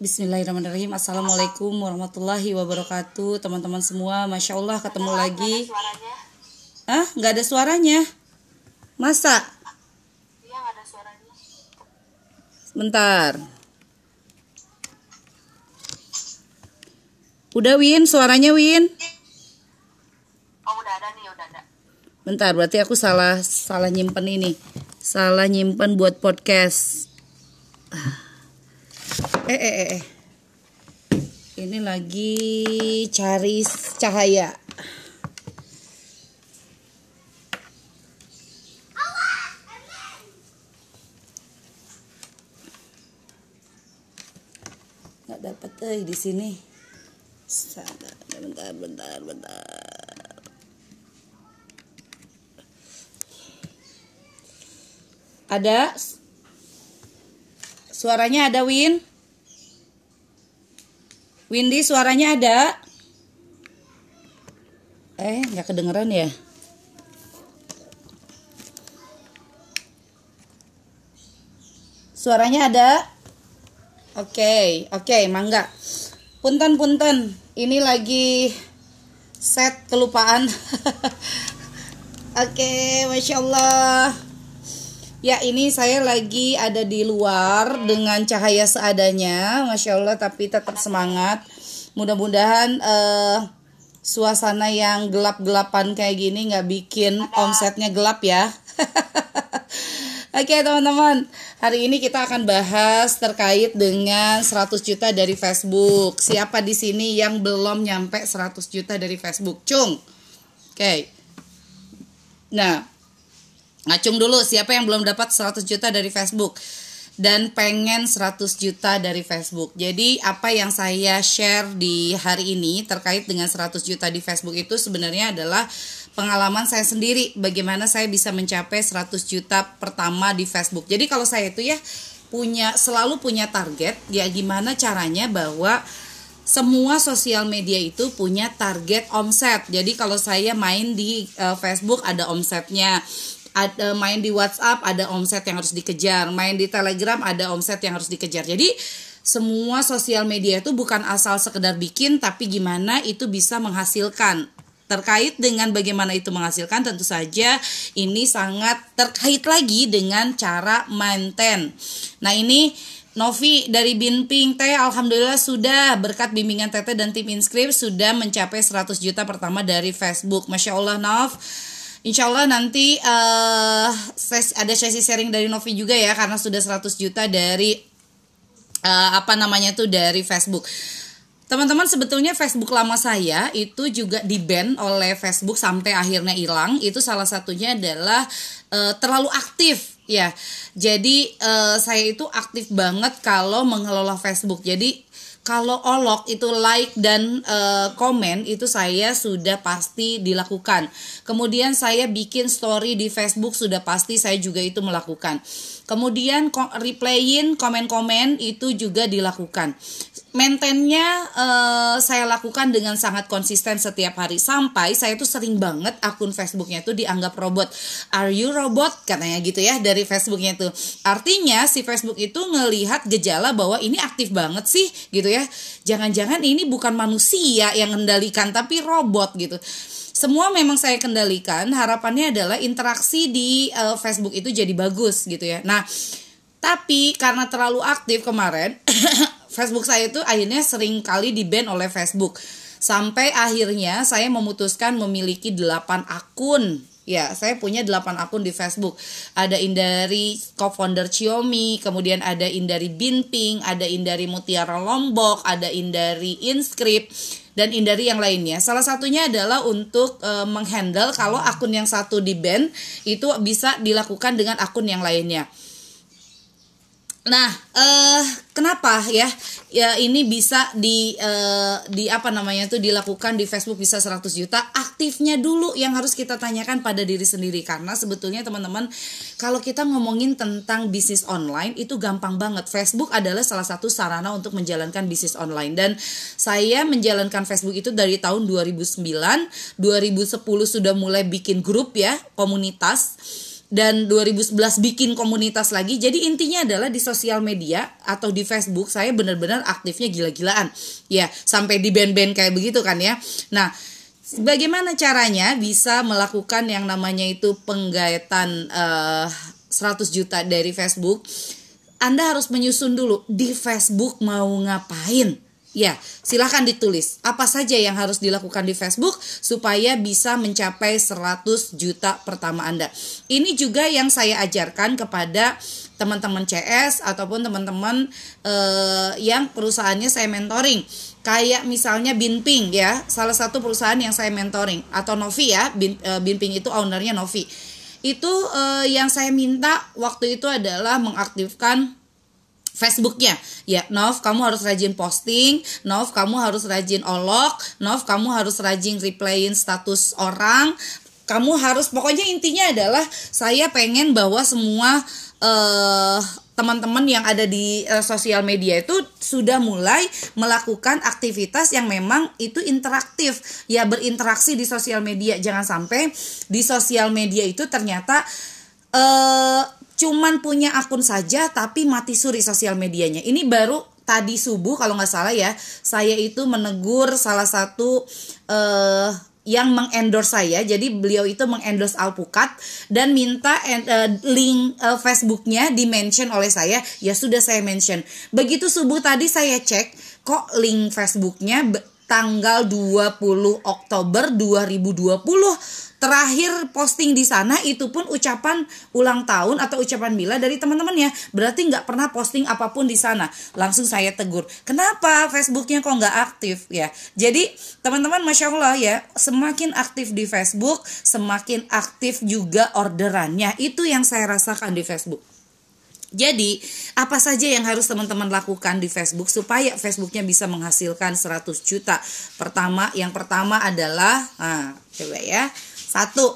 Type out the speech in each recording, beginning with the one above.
Bismillahirrahmanirrahim. Assalamualaikum warahmatullahi wabarakatuh. Teman-teman semua Masya Allah ketemu lagi. suaranya. Ah nggak ada suaranya? Masa? iya nggak ada suaranya. Bentar Udah Win? Suaranya Win? Oh udah ada nih udah ada. Bentar berarti aku salah salah nyimpen ini. Salah nyimpen buat podcast. Ah. Eh eh eh eh. Ini lagi cari cahaya. Nggak dapat eh di sini. Bentar bentar bentar. Ada? Suaranya ada Win Windy suaranya ada eh nggak kedengeran ya suaranya ada Oke, oke, mangga. Punten, punten. Ini lagi set kelupaan. oke, masya Allah. Ya, ini saya lagi ada di luar dengan cahaya seadanya, masya Allah. Tapi tetap semangat. Mudah-mudahan eh, suasana yang gelap-gelapan kayak gini nggak bikin omsetnya gelap ya. Oke teman-teman, hari ini kita akan bahas terkait dengan 100 juta dari Facebook. Siapa di sini yang belum nyampe 100 juta dari Facebook? Cung. Oke. Nah, ngacung dulu siapa yang belum dapat 100 juta dari Facebook dan pengen 100 juta dari Facebook. Jadi apa yang saya share di hari ini terkait dengan 100 juta di Facebook itu sebenarnya adalah pengalaman saya sendiri bagaimana saya bisa mencapai 100 juta pertama di Facebook. Jadi kalau saya itu ya punya selalu punya target ya gimana caranya bahwa semua sosial media itu punya target omset. Jadi kalau saya main di uh, Facebook ada omsetnya. Ada main di WhatsApp ada omset yang harus dikejar, main di Telegram ada omset yang harus dikejar. Jadi semua sosial media itu bukan asal sekedar bikin tapi gimana itu bisa menghasilkan terkait dengan bagaimana itu menghasilkan tentu saja ini sangat terkait lagi dengan cara maintain. Nah ini Novi dari Binping Teh Alhamdulillah sudah berkat bimbingan Teteh dan tim Inscript sudah mencapai 100 juta pertama dari Facebook Masya Allah Nov Insya Allah nanti uh, ses ada sesi sharing dari Novi juga ya karena sudah 100 juta dari uh, apa namanya tuh dari Facebook Teman-teman sebetulnya Facebook lama saya itu juga di-ban oleh Facebook sampai akhirnya hilang. Itu salah satunya adalah uh, terlalu aktif ya. Jadi uh, saya itu aktif banget kalau mengelola Facebook. Jadi kalau olok itu like dan uh, komen itu saya sudah pasti dilakukan. Kemudian saya bikin story di Facebook sudah pasti saya juga itu melakukan. Kemudian replayin komen-komen itu juga dilakukan. Maintainnya uh, saya lakukan dengan sangat konsisten setiap hari sampai saya tuh sering banget akun Facebooknya tuh dianggap robot. Are you robot? Katanya gitu ya dari Facebooknya tuh. Artinya si Facebook itu ngelihat gejala bahwa ini aktif banget sih gitu ya. Jangan-jangan ini bukan manusia yang mengendalikan tapi robot gitu semua memang saya kendalikan. Harapannya adalah interaksi di uh, Facebook itu jadi bagus gitu ya. Nah, tapi karena terlalu aktif kemarin, Facebook saya itu akhirnya sering kali di-ban oleh Facebook. Sampai akhirnya saya memutuskan memiliki 8 akun Ya, saya punya 8 akun di Facebook. Ada Indari co-founder Xiaomi, kemudian ada Indari Binping, ada Indari Mutiara Lombok, ada Indari Inscript dan Indari yang lainnya. Salah satunya adalah untuk e, menghandle kalau akun yang satu di ban itu bisa dilakukan dengan akun yang lainnya. Nah, eh kenapa ya? Ya ini bisa di eh, di apa namanya itu dilakukan di Facebook bisa 100 juta. Aktifnya dulu yang harus kita tanyakan pada diri sendiri karena sebetulnya teman-teman kalau kita ngomongin tentang bisnis online itu gampang banget. Facebook adalah salah satu sarana untuk menjalankan bisnis online dan saya menjalankan Facebook itu dari tahun 2009, 2010 sudah mulai bikin grup ya, komunitas dan 2011 bikin komunitas lagi. Jadi intinya adalah di sosial media atau di Facebook saya benar-benar aktifnya gila-gilaan. Ya, sampai di band-band kayak begitu kan ya. Nah, bagaimana caranya bisa melakukan yang namanya itu penggaitan uh, 100 juta dari Facebook? Anda harus menyusun dulu di Facebook mau ngapain Ya, silahkan ditulis apa saja yang harus dilakukan di Facebook supaya bisa mencapai 100 juta pertama Anda. Ini juga yang saya ajarkan kepada teman-teman CS ataupun teman-teman uh, yang perusahaannya saya mentoring. Kayak misalnya Binping ya, salah satu perusahaan yang saya mentoring atau Novi ya, Bin, uh, Binping itu ownernya Novi. Itu uh, yang saya minta waktu itu adalah mengaktifkan Facebooknya. Ya Nov kamu harus rajin posting. Nov kamu harus rajin olok. Nov kamu harus rajin replayin status orang. Kamu harus pokoknya intinya adalah saya pengen bahwa semua uh, teman-teman yang ada di uh, sosial media itu sudah mulai melakukan aktivitas yang memang itu interaktif. Ya berinteraksi di sosial media. Jangan sampai di sosial media itu ternyata uh, cuman punya akun saja tapi mati suri sosial medianya. Ini baru tadi subuh kalau nggak salah ya, saya itu menegur salah satu uh, yang mengendorse saya. Jadi beliau itu mengendorse Alpukat dan minta uh, link uh, Facebooknya di mention oleh saya. Ya sudah saya mention. Begitu subuh tadi saya cek kok link Facebooknya tanggal 20 Oktober 2020 terakhir posting di sana itu pun ucapan ulang tahun atau ucapan bila dari teman-temannya. Berarti nggak pernah posting apa pun di sana. Langsung saya tegur kenapa? Facebooknya kok nggak aktif? Ya. Jadi teman-teman masya Allah ya semakin aktif di Facebook semakin aktif juga orderannya. Itu yang saya rasakan di Facebook jadi, apa saja yang harus teman-teman lakukan di Facebook supaya Facebooknya bisa menghasilkan 100 juta? Pertama, yang pertama adalah, nah, coba ya. Satu,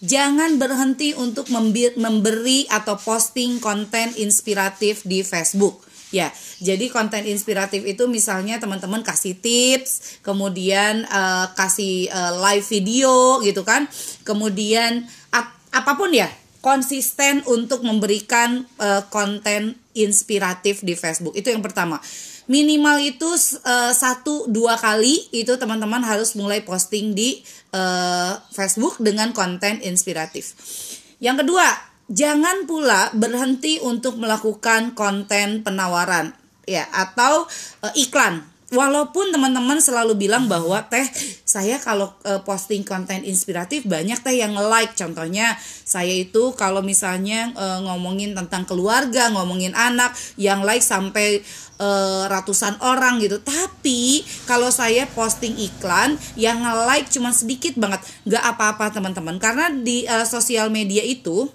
jangan berhenti untuk memberi atau posting konten inspiratif di Facebook. Ya, jadi konten inspiratif itu misalnya teman-teman kasih tips, kemudian uh, kasih uh, live video gitu kan, kemudian ap apa pun ya, konsisten untuk memberikan uh, konten inspiratif di Facebook. Itu yang pertama minimal itu uh, satu dua kali itu teman-teman harus mulai posting di uh, Facebook dengan konten inspiratif. Yang kedua, jangan pula berhenti untuk melakukan konten penawaran ya atau uh, iklan walaupun teman-teman selalu bilang bahwa teh saya kalau uh, posting konten inspiratif banyak teh yang like contohnya saya itu kalau misalnya uh, ngomongin tentang keluarga ngomongin anak yang like sampai uh, ratusan orang gitu. Tapi kalau saya posting iklan yang like cuma sedikit banget. Nggak apa-apa teman-teman. Karena di uh, sosial media itu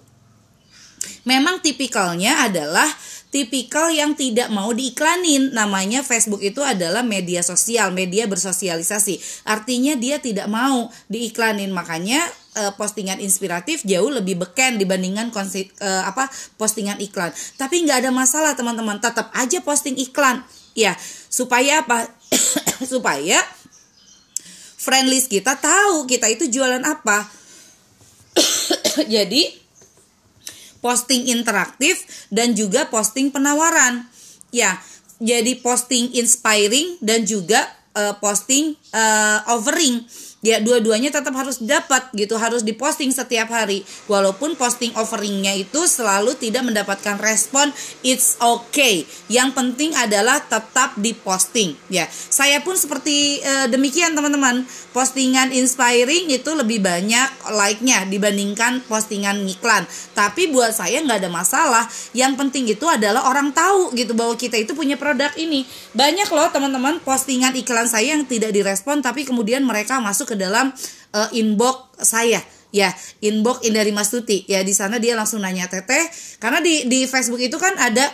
memang tipikalnya adalah tipikal yang tidak mau diiklanin. Namanya Facebook itu adalah media sosial, media bersosialisasi. Artinya dia tidak mau diiklanin. Makanya uh, postingan inspiratif jauh lebih beken dibandingkan konsi, uh, apa postingan iklan. Tapi nggak ada masalah teman-teman, tetap aja posting iklan. Ya, supaya apa? supaya friend list kita tahu kita itu jualan apa. Jadi posting interaktif dan juga posting penawaran. Ya, jadi posting inspiring dan juga uh, posting uh, offering ya dua-duanya tetap harus dapat gitu harus diposting setiap hari. Walaupun posting offeringnya itu selalu tidak mendapatkan respon it's okay. Yang penting adalah tetap diposting ya. Saya pun seperti uh, demikian teman-teman. Postingan inspiring itu lebih banyak like-nya dibandingkan postingan iklan tapi buat saya nggak ada masalah. Yang penting itu adalah orang tahu gitu bahwa kita itu punya produk ini. Banyak loh teman-teman postingan iklan saya yang tidak direspon tapi kemudian mereka masuk ke dalam uh, inbox saya. Ya inbox Indari Mastuti ya di sana dia langsung nanya teteh karena di di Facebook itu kan ada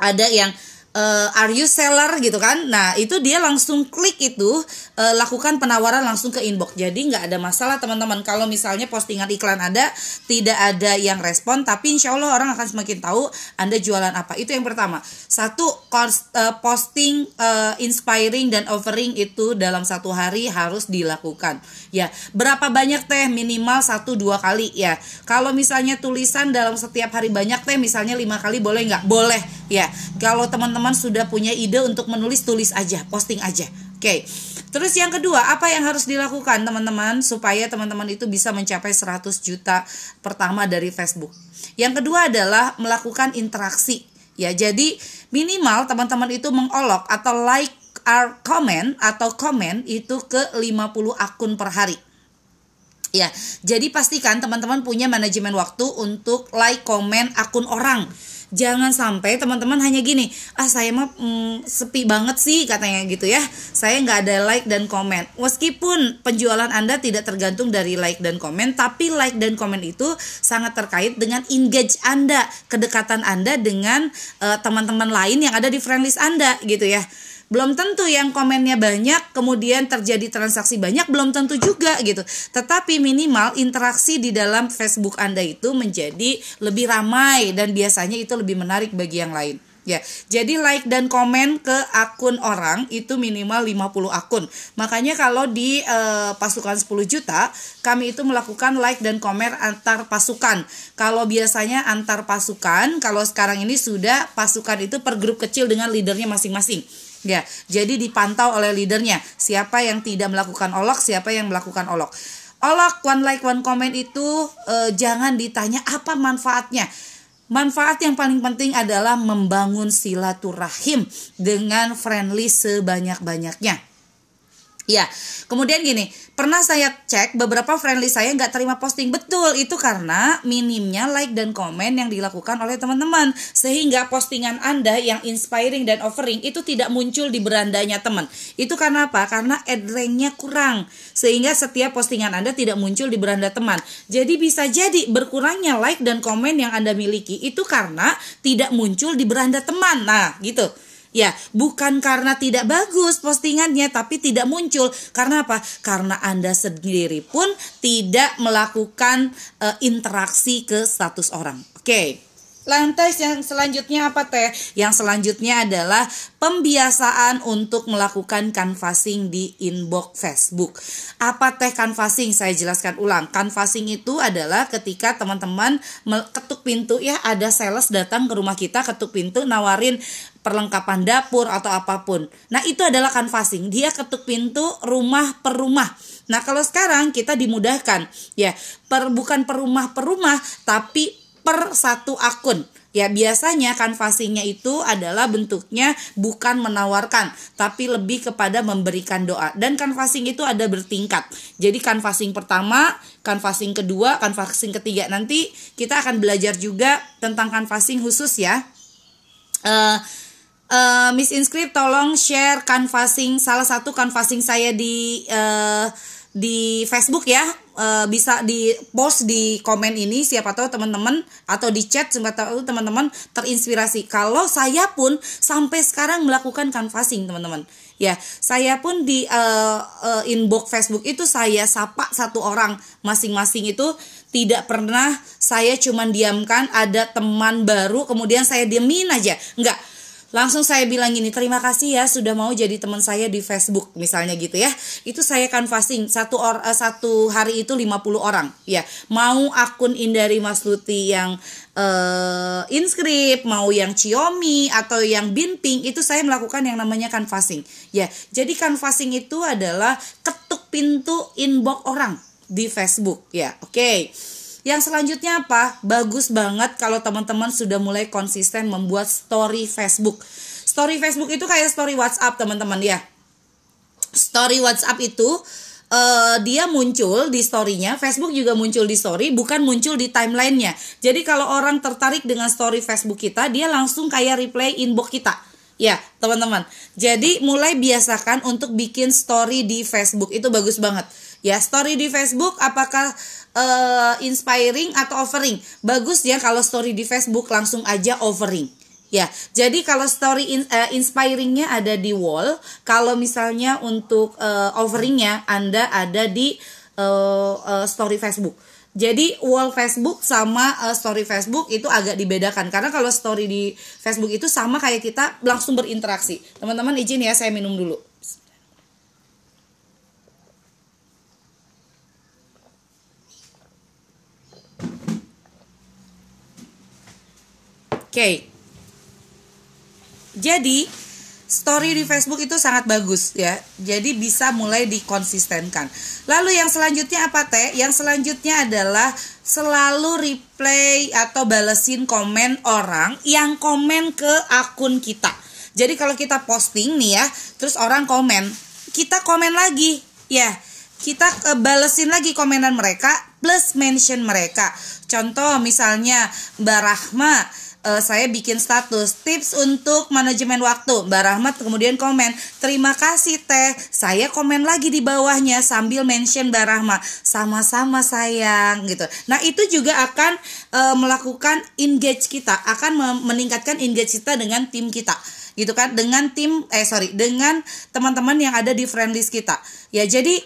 ada yang uh, are you seller gitu kan? Nah itu dia langsung klik itu uh, lakukan penawaran langsung ke inbox. Jadi nggak ada masalah teman-teman. Kalau misalnya postingan iklan ada tidak ada yang respon tapi insya Allah orang akan semakin tahu anda jualan apa. Itu yang pertama. Satu uh, posting uh, inspiring dan offering itu dalam satu hari harus dilakukan. Ya berapa banyak teh? Minimal satu dua kali ya. Kalau misalnya tulisan dalam setiap hari banyak teh misalnya lima kali boleh nggak? Boleh ya. Kalau teman-teman teman-teman sudah punya ide untuk menulis tulis aja posting aja. Oke. Terus yang kedua apa yang harus dilakukan teman-teman supaya teman-teman itu bisa mencapai 100 juta pertama dari Facebook? Yang kedua adalah melakukan interaksi. Ya jadi minimal teman-teman itu mengolok atau like our comment atau komen itu ke 50 akun per hari. Ya, jadi pastikan teman-teman punya manajemen waktu untuk like, komen akun orang jangan sampai teman-teman hanya gini ah saya mah mm, sepi banget sih katanya gitu ya. Saya nggak ada like dan komen. Meskipun penjualan anda tidak tergantung dari like dan komen tapi like dan komen itu sangat terkait dengan engage anda kedekatan anda dengan uh, teman-teman lain yang ada di friendlist anda gitu ya belum tentu yang komennya banyak kemudian terjadi transaksi banyak belum tentu juga gitu. Tetapi minimal interaksi di dalam Facebook Anda itu menjadi lebih ramai dan biasanya itu lebih menarik bagi yang lain Ya, jadi like dan komen ke akun orang itu minimal 50 akun. Makanya kalau di uh, pasukan 10 juta, kami itu melakukan like dan komen antar pasukan. Kalau biasanya antar pasukan, kalau sekarang ini sudah pasukan itu per grup kecil dengan leadernya masing-masing. Ya, jadi dipantau oleh leadernya siapa yang tidak melakukan olok, siapa yang melakukan olok. Olok one like one comment itu eh, jangan ditanya apa manfaatnya. Manfaat yang paling penting adalah membangun silaturahim dengan friendly sebanyak-banyaknya. Ya, kemudian gini, pernah saya cek beberapa friendly saya nggak terima posting betul itu karena minimnya like dan komen yang dilakukan oleh teman-teman sehingga postingan anda yang inspiring dan offering itu tidak muncul di berandanya teman. Itu karena apa? Karena ad ranknya kurang sehingga setiap postingan anda tidak muncul di beranda teman. Jadi bisa jadi berkurangnya like dan komen yang anda miliki itu karena tidak muncul di beranda teman. Nah, gitu. Ya, bukan karena tidak bagus postingannya tapi tidak muncul. Karena apa? Karena Anda sendiri pun tidak melakukan uh, interaksi ke status orang. Oke. Okay. Lantas yang selanjutnya apa teh? Yang selanjutnya adalah pembiasaan untuk melakukan canvassing di inbox Facebook. Apa teh canvassing? Saya jelaskan ulang. Canvassing itu adalah ketika teman-teman ketuk pintu ya ada sales datang ke rumah kita ketuk pintu nawarin perlengkapan dapur atau apa pun. Nah, itu adalah canvassing. Dia ketuk pintu rumah per rumah. Nah, kalau sekarang kita dimudahkan ya, per bukan per rumah per rumah tapi per satu akun. Ya biasanya canvassingnya itu adalah bentuknya bukan menawarkan tapi lebih kepada memberikan doa dan canvassing itu ada bertingkat. Jadi canvassing pertama, canvassing kedua, canvassing ketiga nanti kita akan belajar juga tentang canvassing khusus ya. Uh, uh, Miss Inscript tolong share canvassing salah satu canvassing saya di uh, di Facebook ya. E, bisa di post di komen ini siapa tahu teman-teman atau di chat siapa tahu teman-teman terinspirasi. Kalau saya pun sampai sekarang melakukan canvassing teman-teman. Ya saya pun di uh, uh, inbox Facebook itu saya sapa satu orang masing-masing itu. Tidak pernah saya cuman diamkan ada teman baru kemudian saya diemin aja. Enggak langsung saya bilang gini terima kasih ya sudah mau jadi teman saya di Facebook misalnya gitu ya. Itu saya canvassing satu or uh, satu hari itu 50 orang ya. Mau akun Indari Mas Luti yang uh, inscript mau yang Xiaomi atau yang Binping itu saya melakukan yang namanya canvassing ya. Jadi canvassing itu adalah ketuk pintu inbox orang di Facebook ya. Oke. okay. Yang selanjutnya apa? Bagus banget kalau teman-teman sudah mulai konsisten membuat story Facebook. Story Facebook itu kayak story WhatsApp teman-teman ya. Story WhatsApp itu uh, dia muncul di storynya, Facebook juga muncul di story, bukan muncul di timelinenya. Jadi kalau orang tertarik dengan story Facebook kita, dia langsung kayak replay inbox kita. Ya, teman-teman. Jadi mulai biasakan untuk bikin story di Facebook itu bagus banget. Ya, story di Facebook apakah uh, inspiring atau offering? Bagus ya kalau story di Facebook langsung aja offering. Ya, jadi kalau story in, uh, inspiringnya ada di wall, kalau misalnya untuk uh, overingnya Anda ada di uh, uh, story Facebook. Jadi wall Facebook sama uh, story Facebook itu agak dibedakan karena kalau story di Facebook itu sama kayak kita langsung berinteraksi. Teman-teman izin ya saya minum dulu. Okay. Jadi story di Facebook itu sangat bagus ya. Jadi bisa mulai dikonsistenkan. Lalu yang selanjutnya apa teh? Yang selanjutnya adalah selalu replay atau balesin komen orang yang komen ke akun kita. Jadi kalau kita posting nih ya, terus orang komen, kita komen lagi ya. Kita uh, balesin lagi komenan mereka plus mention mereka. Contoh misalnya Mbak Rahma uh, saya bikin status tips untuk manajemen waktu. Mbak Rahmat kemudian komen, terima kasih teh. Saya komen lagi di bawahnya sambil mention Mbak Rahmat, sama-sama sayang gitu. Nah itu juga akan uh, melakukan engage kita, akan meningkatkan engage kita dengan tim kita gitu kan dengan tim eh sorry dengan teman-teman yang ada di friendlist kita ya jadi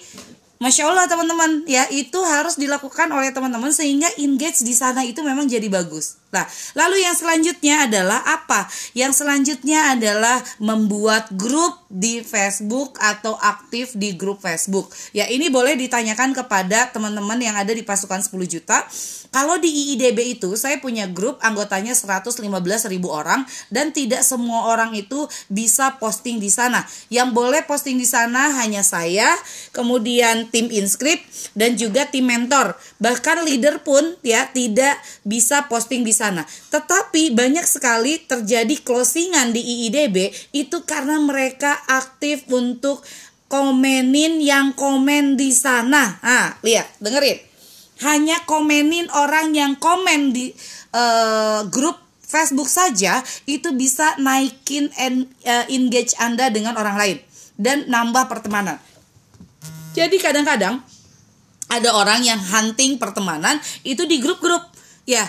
Masya Allah teman-teman ya itu harus dilakukan oleh teman-teman sehingga engage di sana itu memang jadi bagus. Nah lalu yang selanjutnya adalah apa? Yang selanjutnya adalah membuat grup di Facebook atau aktif di grup Facebook. Ya ini boleh ditanyakan kepada teman-teman yang ada di pasukan 10 juta. Kalau di IIDB itu saya punya grup anggotanya 115 ribu orang dan tidak semua orang itu bisa posting di sana. Yang boleh posting di sana hanya saya, kemudian tim inscript dan juga tim mentor. Bahkan leader pun ya tidak bisa posting di sana. Tetapi banyak sekali terjadi closingan di IIDB itu karena mereka aktif untuk komenin yang komen di sana. Ah, lihat, dengerin hanya komenin orang yang komen di uh, grup Facebook saja itu bisa naikin en, uh, engage Anda dengan orang lain dan nambah pertemanan. Jadi kadang-kadang ada orang yang hunting pertemanan itu di grup-grup ya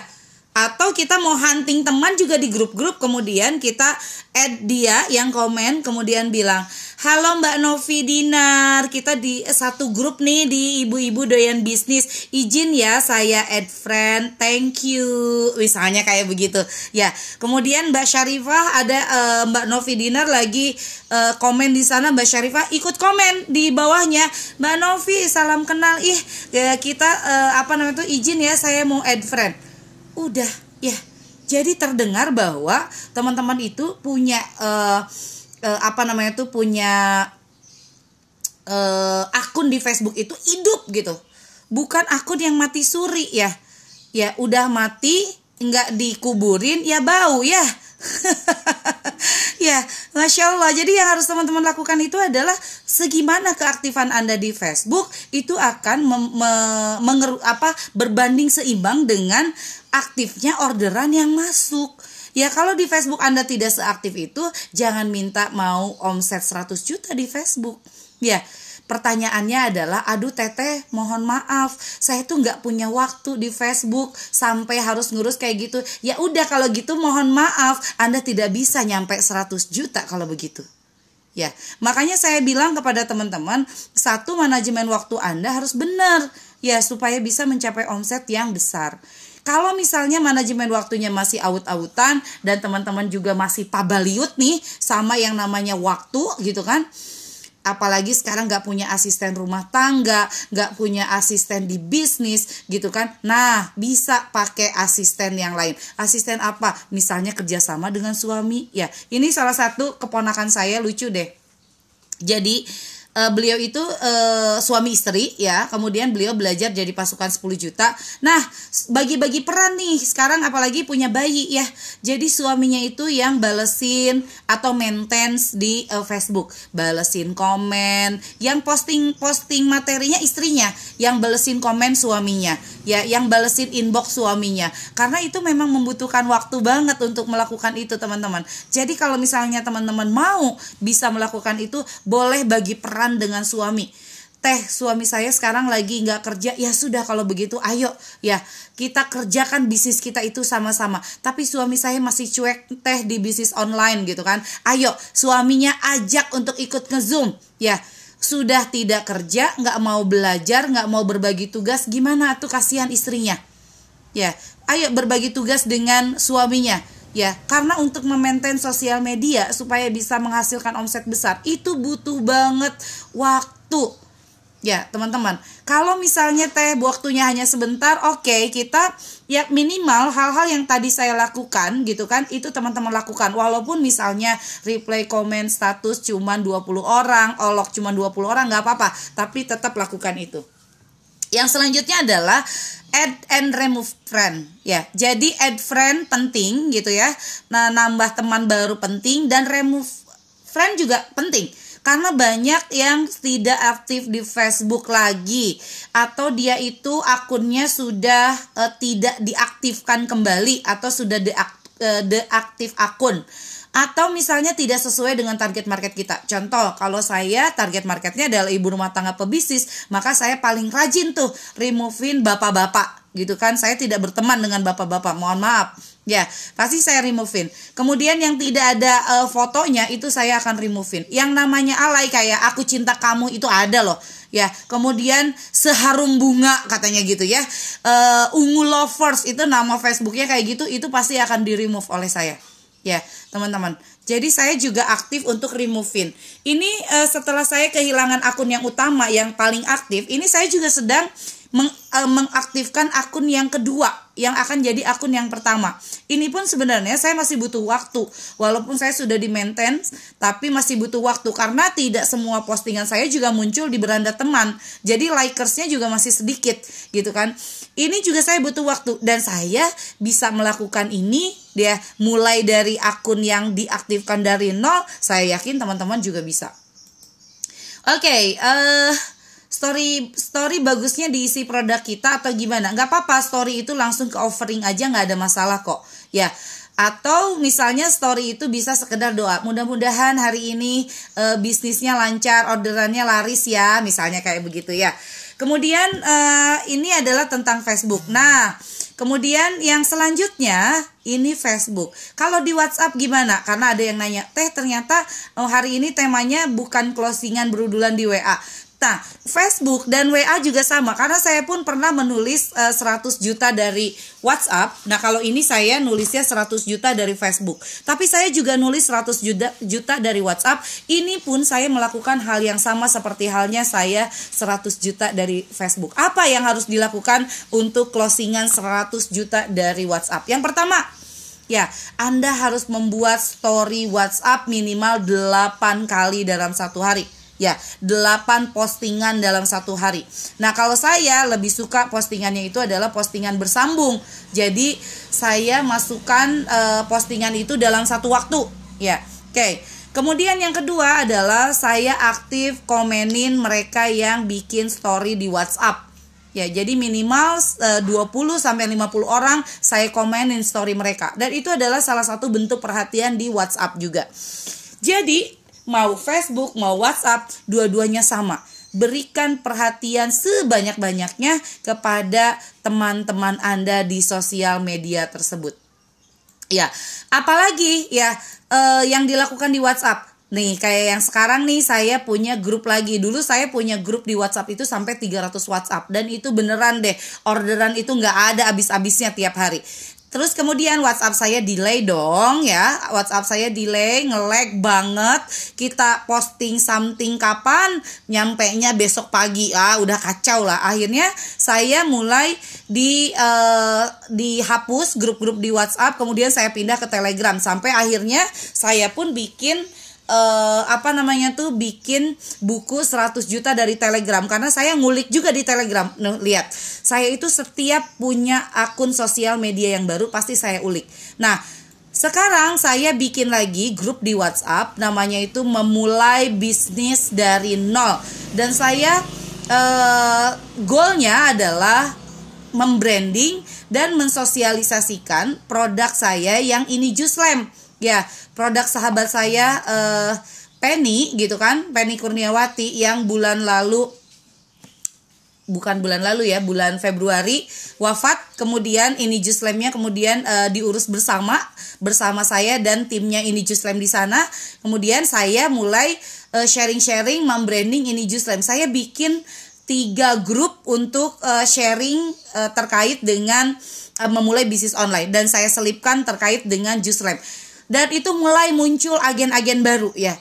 atau kita mau hunting teman juga di grup-grup kemudian kita add dia yang komen kemudian bilang Halo Mbak Novi Dinar, kita di satu grup nih di ibu-ibu doyan bisnis. Izin ya saya add friend, thank you. Misalnya kayak begitu. Ya, kemudian Mbak Syarifah ada uh, Mbak Novi Dinar lagi uh, komen di sana Mbak Syarifah ikut komen di bawahnya. Mbak Novi salam kenal. Ih, ya, kita uh, apa namanya itu izin ya saya mau add friend. Udah, ya. Jadi terdengar bahwa teman-teman itu punya uh, uh, apa namanya tuh punya uh, akun di Facebook itu hidup gitu. Bukan akun yang mati suri ya. Ya udah mati nggak dikuburin ya bau ya ya masya Allah jadi yang harus teman-teman lakukan itu adalah segimana keaktifan anda di Facebook itu akan me, me, mengeru, apa berbanding seimbang dengan aktifnya orderan yang masuk Ya kalau di Facebook Anda tidak seaktif itu, jangan minta mau omset 100 juta di Facebook. Ya, pertanyaannya adalah, aduh teteh mohon maaf, saya tuh nggak punya waktu di Facebook sampai harus ngurus kayak gitu. Ya udah kalau gitu mohon maaf, Anda tidak bisa nyampe 100 juta kalau begitu. Ya, makanya saya bilang kepada teman-teman, satu manajemen waktu Anda harus benar ya supaya bisa mencapai omset yang besar. Kalau misalnya manajemen waktunya masih aut-autan dan teman-teman juga masih pabaliut nih sama yang namanya waktu gitu kan apalagi sekarang nggak punya asisten rumah tangga, nggak punya asisten di bisnis gitu kan. Nah, bisa pakai asisten yang lain. Asisten apa? Misalnya kerjasama dengan suami. Ya, ini salah satu keponakan saya lucu deh. Jadi uh, beliau itu uh, suami istri ya. Kemudian beliau belajar jadi pasukan 10 juta. Nah bagi-bagi peran nih sekarang apalagi punya bayi ya. Jadi suaminya itu yang balesin atau maintenance di uh, Facebook. Balesin komen yang posting posting materinya istrinya yang balesin komen suaminya ya yang balesin inbox suaminya. Karena itu memang membutuhkan waktu banget untuk melakukan itu teman-teman. Jadi kalau misalnya teman-teman mau bisa melakukan itu boleh bagi peran dengan suami. Teh suami saya sekarang lagi nggak kerja. Ya sudah kalau begitu ayo. Ya kita kerjakan bisnis kita itu sama-sama. Tapi suami saya masih cuek teh di bisnis online gitu kan. Ayo suaminya ajak untuk ikut ngezoom. Ya sudah tidak kerja nggak mau belajar nggak mau berbagi tugas gimana tuh kasihan istrinya? Ya ayo berbagi tugas dengan suaminya ya karena untuk memaintain sosial media supaya bisa menghasilkan omset besar itu butuh banget waktu Ya, teman-teman, kalau misalnya teh waktunya hanya sebentar, oke, okay, kita ya minimal hal-hal yang tadi saya lakukan gitu kan, itu teman-teman lakukan. Walaupun misalnya reply komen status cuma 20 orang, olok cuma 20 orang nggak apa-apa, tapi tetap lakukan itu. Yang selanjutnya adalah add and remove friend ya. Jadi add friend penting gitu ya. Nah, nambah teman baru penting dan remove friend juga penting karena banyak yang tidak aktif di Facebook lagi atau dia itu akunnya sudah uh, tidak diaktifkan kembali atau sudah deak, uh, deaktif akun atau misalnya tidak sesuai dengan target market kita. Contoh, kalau saya target marketnya adalah ibu rumah tangga pebisnis, maka saya paling rajin tuh removein bapak-bapak gitu kan. Saya tidak berteman dengan bapak-bapak, mohon maaf. Ya, pasti saya removein. Kemudian yang tidak ada uh, fotonya itu saya akan removein. Yang namanya alay kayak aku cinta kamu itu ada loh. Ya, kemudian seharum bunga katanya gitu ya. Uh, ungu lovers itu nama Facebooknya kayak gitu, itu pasti akan di remove oleh saya. Ya, teman-teman. Jadi saya juga aktif untuk removein. Ini uh, setelah saya kehilangan akun yang utama yang paling aktif, ini saya juga sedang meng, uh, mengaktifkan akun yang kedua yang akan jadi akun yang pertama. Ini pun sebenarnya saya masih butuh waktu. Walaupun saya sudah di maintain tapi masih butuh waktu karena tidak semua postingan saya juga muncul di beranda teman. Jadi likersnya juga masih sedikit gitu kan. Ini juga saya butuh waktu. Dan saya bisa melakukan ini dia mulai dari akun yang diaktifkan dari nol, saya yakin teman-teman juga bisa. Oke, okay, uh, story story bagusnya diisi produk kita atau gimana? Nggak apa-apa story itu langsung ke offering aja nggak ada masalah kok. Ya atau misalnya story itu bisa sekedar doa. Mudah-mudahan hari ini e, bisnisnya lancar orderannya laris ya misalnya kayak begitu ya kemudian e, ini adalah tentang Facebook nah Kemudian yang selanjutnya ini Facebook. Kalau di WhatsApp gimana? Karena ada yang nanya, "Teh, ternyata oh, hari ini temanya bukan closingan berudulan di WA." Nah, Facebook dan WA juga sama karena saya pun pernah menulis uh, eh, 100 juta dari WhatsApp. Nah, kalau ini saya nulisnya 100 juta dari Facebook. Tapi saya juga nulis 100 juta juta dari WhatsApp. Ini pun saya melakukan hal yang sama seperti halnya saya 100 juta dari Facebook. Apa yang harus dilakukan untuk closingan 100 juta dari WhatsApp? Yang pertama, Ya, Anda harus membuat story WhatsApp minimal 8 kali dalam satu hari ya 8 postingan dalam satu hari. Nah, kalau saya lebih suka postingannya itu adalah postingan bersambung. Jadi, saya masukkan uh, postingan itu dalam satu waktu, ya. Oke. Kemudian yang kedua adalah saya aktif komenin mereka yang bikin story di WhatsApp. Ya, jadi minimal e, uh, 20 sampai 50 orang saya komenin story mereka. Dan itu adalah salah satu bentuk perhatian di WhatsApp juga. Jadi, mau Facebook, mau WhatsApp, dua-duanya sama. Berikan perhatian sebanyak-banyaknya kepada teman-teman Anda di sosial media tersebut. Ya, apalagi ya eh, yang dilakukan di WhatsApp. Nih, kayak yang sekarang nih saya punya grup lagi. Dulu saya punya grup di WhatsApp itu sampai 300 WhatsApp dan itu beneran deh. Orderan itu nggak ada abis-abisnya tiap hari. Terus kemudian WhatsApp saya delay dong ya. WhatsApp saya delay, ngelag banget. Kita posting something kapan? Nyampe nya besok pagi. Ah, udah kacau lah. Akhirnya saya mulai di uh, dihapus grup-grup di WhatsApp, kemudian saya pindah ke Telegram sampai akhirnya saya pun bikin uh, apa namanya tuh bikin buku 100 juta dari Telegram karena saya ngulik juga di Telegram. Nah, lihat, saya itu setiap punya akun sosial media yang baru pasti saya ulik. Nah, sekarang saya bikin lagi grup di WhatsApp namanya itu memulai bisnis dari nol dan saya uh, goalnya adalah membranding dan mensosialisasikan produk saya yang ini Lamp ya produk sahabat saya uh, Penny gitu kan? Penny Kurniawati yang bulan lalu bukan bulan lalu ya bulan Februari wafat. Kemudian ini Jus Lamnya kemudian uh, diurus bersama bersama saya dan timnya ini Jus Lam di sana. Kemudian saya mulai uh, sharing-sharing membranding ini Jus Lam saya bikin tiga grup untuk uh, sharing uh, terkait dengan uh, memulai bisnis online. Dan saya selipkan terkait dengan Jus Lam dan itu mulai muncul agen-agen baru ya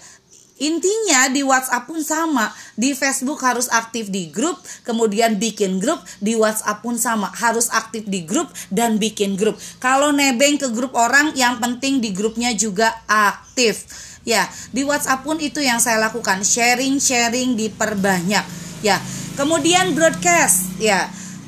Intinya di WhatsApp pun sama, di Facebook harus aktif di grup, kemudian bikin grup, di WhatsApp pun sama, harus aktif di grup dan bikin grup. Kalau nebeng ke grup orang, yang penting di grupnya juga aktif. Ya, di WhatsApp pun itu yang saya lakukan, sharing-sharing diperbanyak. Ya, kemudian broadcast, ya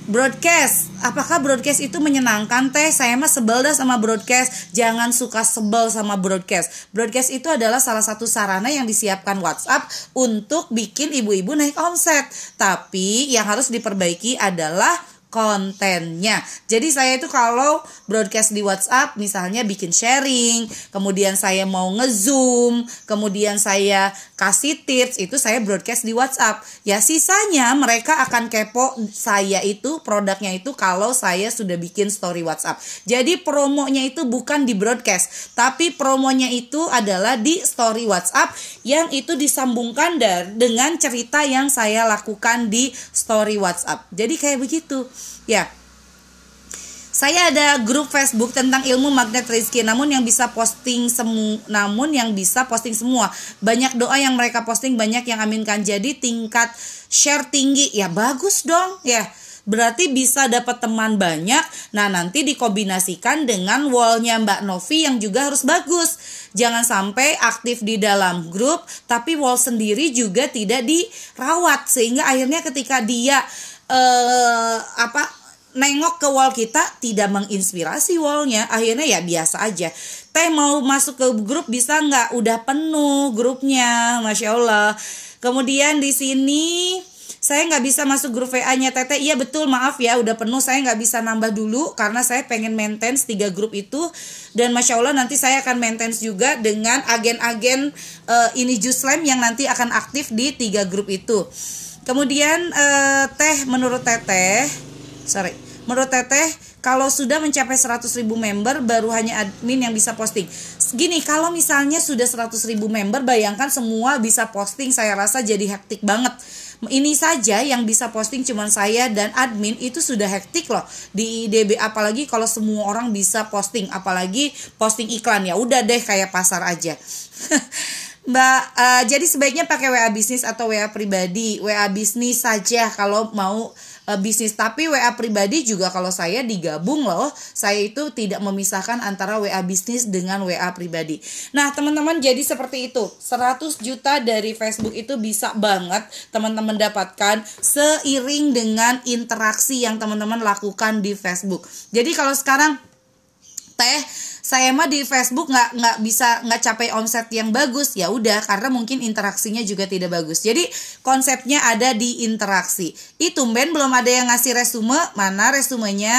broadcast. Apakah broadcast itu menyenangkan teh? Saya mah sebel dah sama broadcast. Jangan suka sebel sama broadcast. Broadcast itu adalah salah satu sarana yang disiapkan WhatsApp untuk bikin ibu-ibu naik omset. Tapi yang harus diperbaiki adalah kontennya. Jadi saya itu kalau broadcast di WhatsApp misalnya bikin sharing, kemudian saya mau ngezoom, kemudian saya kasih tips itu saya broadcast di WhatsApp. Ya sisanya mereka akan kepo saya itu produknya itu kalau saya sudah bikin story WhatsApp. Jadi promonya itu bukan di broadcast, tapi promonya itu adalah di story WhatsApp yang itu disambungkan dengan cerita yang saya lakukan di story WhatsApp. Jadi kayak begitu. Ya. Saya ada grup Facebook tentang ilmu magnet rezeki namun yang bisa posting semu namun yang bisa posting semua. Banyak doa yang mereka posting banyak yang aminkan. Jadi tingkat share tinggi. Ya bagus dong, ya berarti bisa dapat teman banyak. Nah, nanti dikombinasikan dengan wallnya Mbak Novi yang juga harus bagus. Jangan sampai aktif di dalam grup, tapi wall sendiri juga tidak dirawat sehingga akhirnya ketika dia eh, apa nengok ke wall kita tidak menginspirasi wallnya. Akhirnya ya biasa aja. Teh mau masuk ke grup bisa nggak? Udah penuh grupnya masya allah. Kemudian di sini saya nggak bisa masuk grup VA nya Teteh. Iya betul maaf ya udah penuh. Saya nggak bisa nambah dulu karena saya pengen maintenance tiga grup itu. Dan masya Allah nanti saya akan maintenance juga dengan agen-agen uh, ini Juslam yang nanti akan aktif di tiga grup itu kemudian uh, teh menurut Teteh sorry menurut teteh kalau sudah mencapai 100 ribu member baru hanya admin yang bisa posting. Gini kalau misalnya sudah 100 ribu member bayangkan semua bisa posting saya rasa jadi hektik banget. Ini saja yang bisa posting cuma saya dan admin itu sudah hektik loh. Di IDB apalagi kalau semua orang bisa posting apalagi posting iklan. Ya udah deh kayak pasar aja Mbak, uh, jadi sebaiknya pakai WA bisnis atau WA pribadi. WA bisnis saja kalau mau uh, bisnis. Tapi WA pribadi juga kalau saya digabung loh saya itu tidak memisahkan antara WA bisnis dengan WA pribadi. Nah teman-teman jadi seperti itu. 100 juta dari Facebook itu bisa banget teman-teman dapatkan seiring dengan interaksi yang teman-teman lakukan di Facebook. Jadi kalau sekarang teh saya mah di Facebook nggak nggak bisa nggak capai omset yang bagus. Ya udah karena mungkin interaksinya juga tidak bagus. Jadi konsepnya ada di interaksi. Itu ben belum ada yang ngasih resume? Mana resumenya?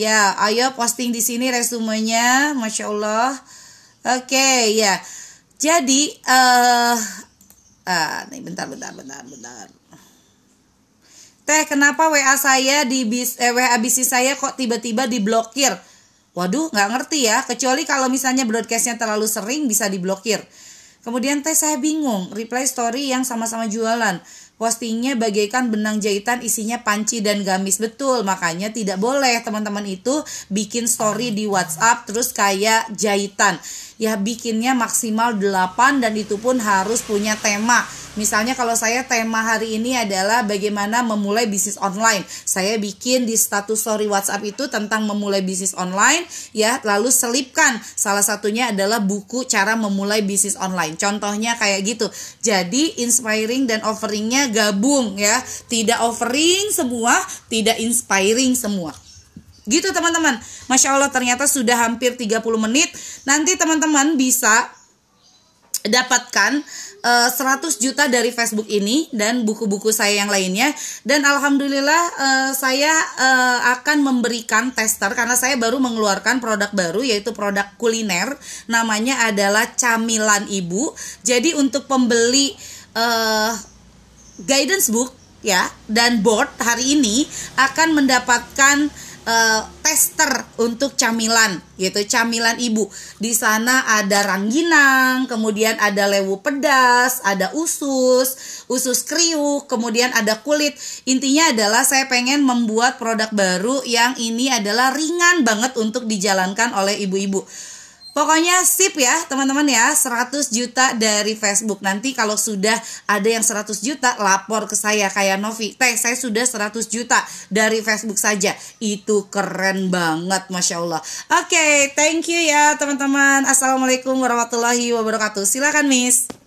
Ya ayo posting di sini resumenya. Masya allah. Oke okay, ya. Jadi uh, uh, nih bentar bentar bentar bentar. Teh, kenapa WA saya di bis, eh, WA bisnis saya kok tiba-tiba diblokir? Waduh, nggak ngerti ya. Kecuali kalau misalnya broadcastnya terlalu sering bisa diblokir. Kemudian teh saya bingung, reply story yang sama-sama jualan. Postingnya bagaikan benang jahitan isinya panci dan gamis betul makanya tidak boleh teman-teman itu bikin story di WhatsApp terus kayak jahitan ya bikinnya maksimal 8 dan itu pun harus punya tema Misalnya kalau saya tema hari ini adalah bagaimana memulai bisnis online. Saya bikin di status story WhatsApp itu tentang memulai bisnis online ya, lalu selipkan salah satunya adalah buku cara memulai bisnis online. Contohnya kayak gitu. Jadi inspiring dan offeringnya gabung ya. Tidak offering semua, tidak inspiring semua. Gitu teman-teman. Masya Allah ternyata sudah hampir 30 menit. Nanti teman-teman bisa dapatkan uh, eh, 100 juta dari Facebook ini dan buku-buku saya yang lainnya dan alhamdulillah uh, saya uh, akan memberikan tester karena saya baru mengeluarkan produk baru yaitu produk kuliner namanya adalah camilan ibu jadi untuk pembeli uh, guidance book ya dan board hari ini akan mendapatkan uh, tester untuk camilan gitu. Camilan ibu. Di sana ada rangginang kemudian ada lewu pedas ada usus usus kriuk kemudian ada kulit. Intinya adalah saya pengen membuat produk baru yang ini adalah ringan banget untuk dijalankan oleh ibu-ibu Pokoknya sip ya teman-teman ya. 100 juta dari Facebook. Nanti kalau sudah ada yang 100 juta lapor ke saya kayak Novi. Teh saya sudah 100 juta dari Facebook saja. Itu keren banget Masya Allah. Oke okay, thank you ya teman-teman. Assalamualaikum warahmatullahi wabarakatuh. Silakan Miss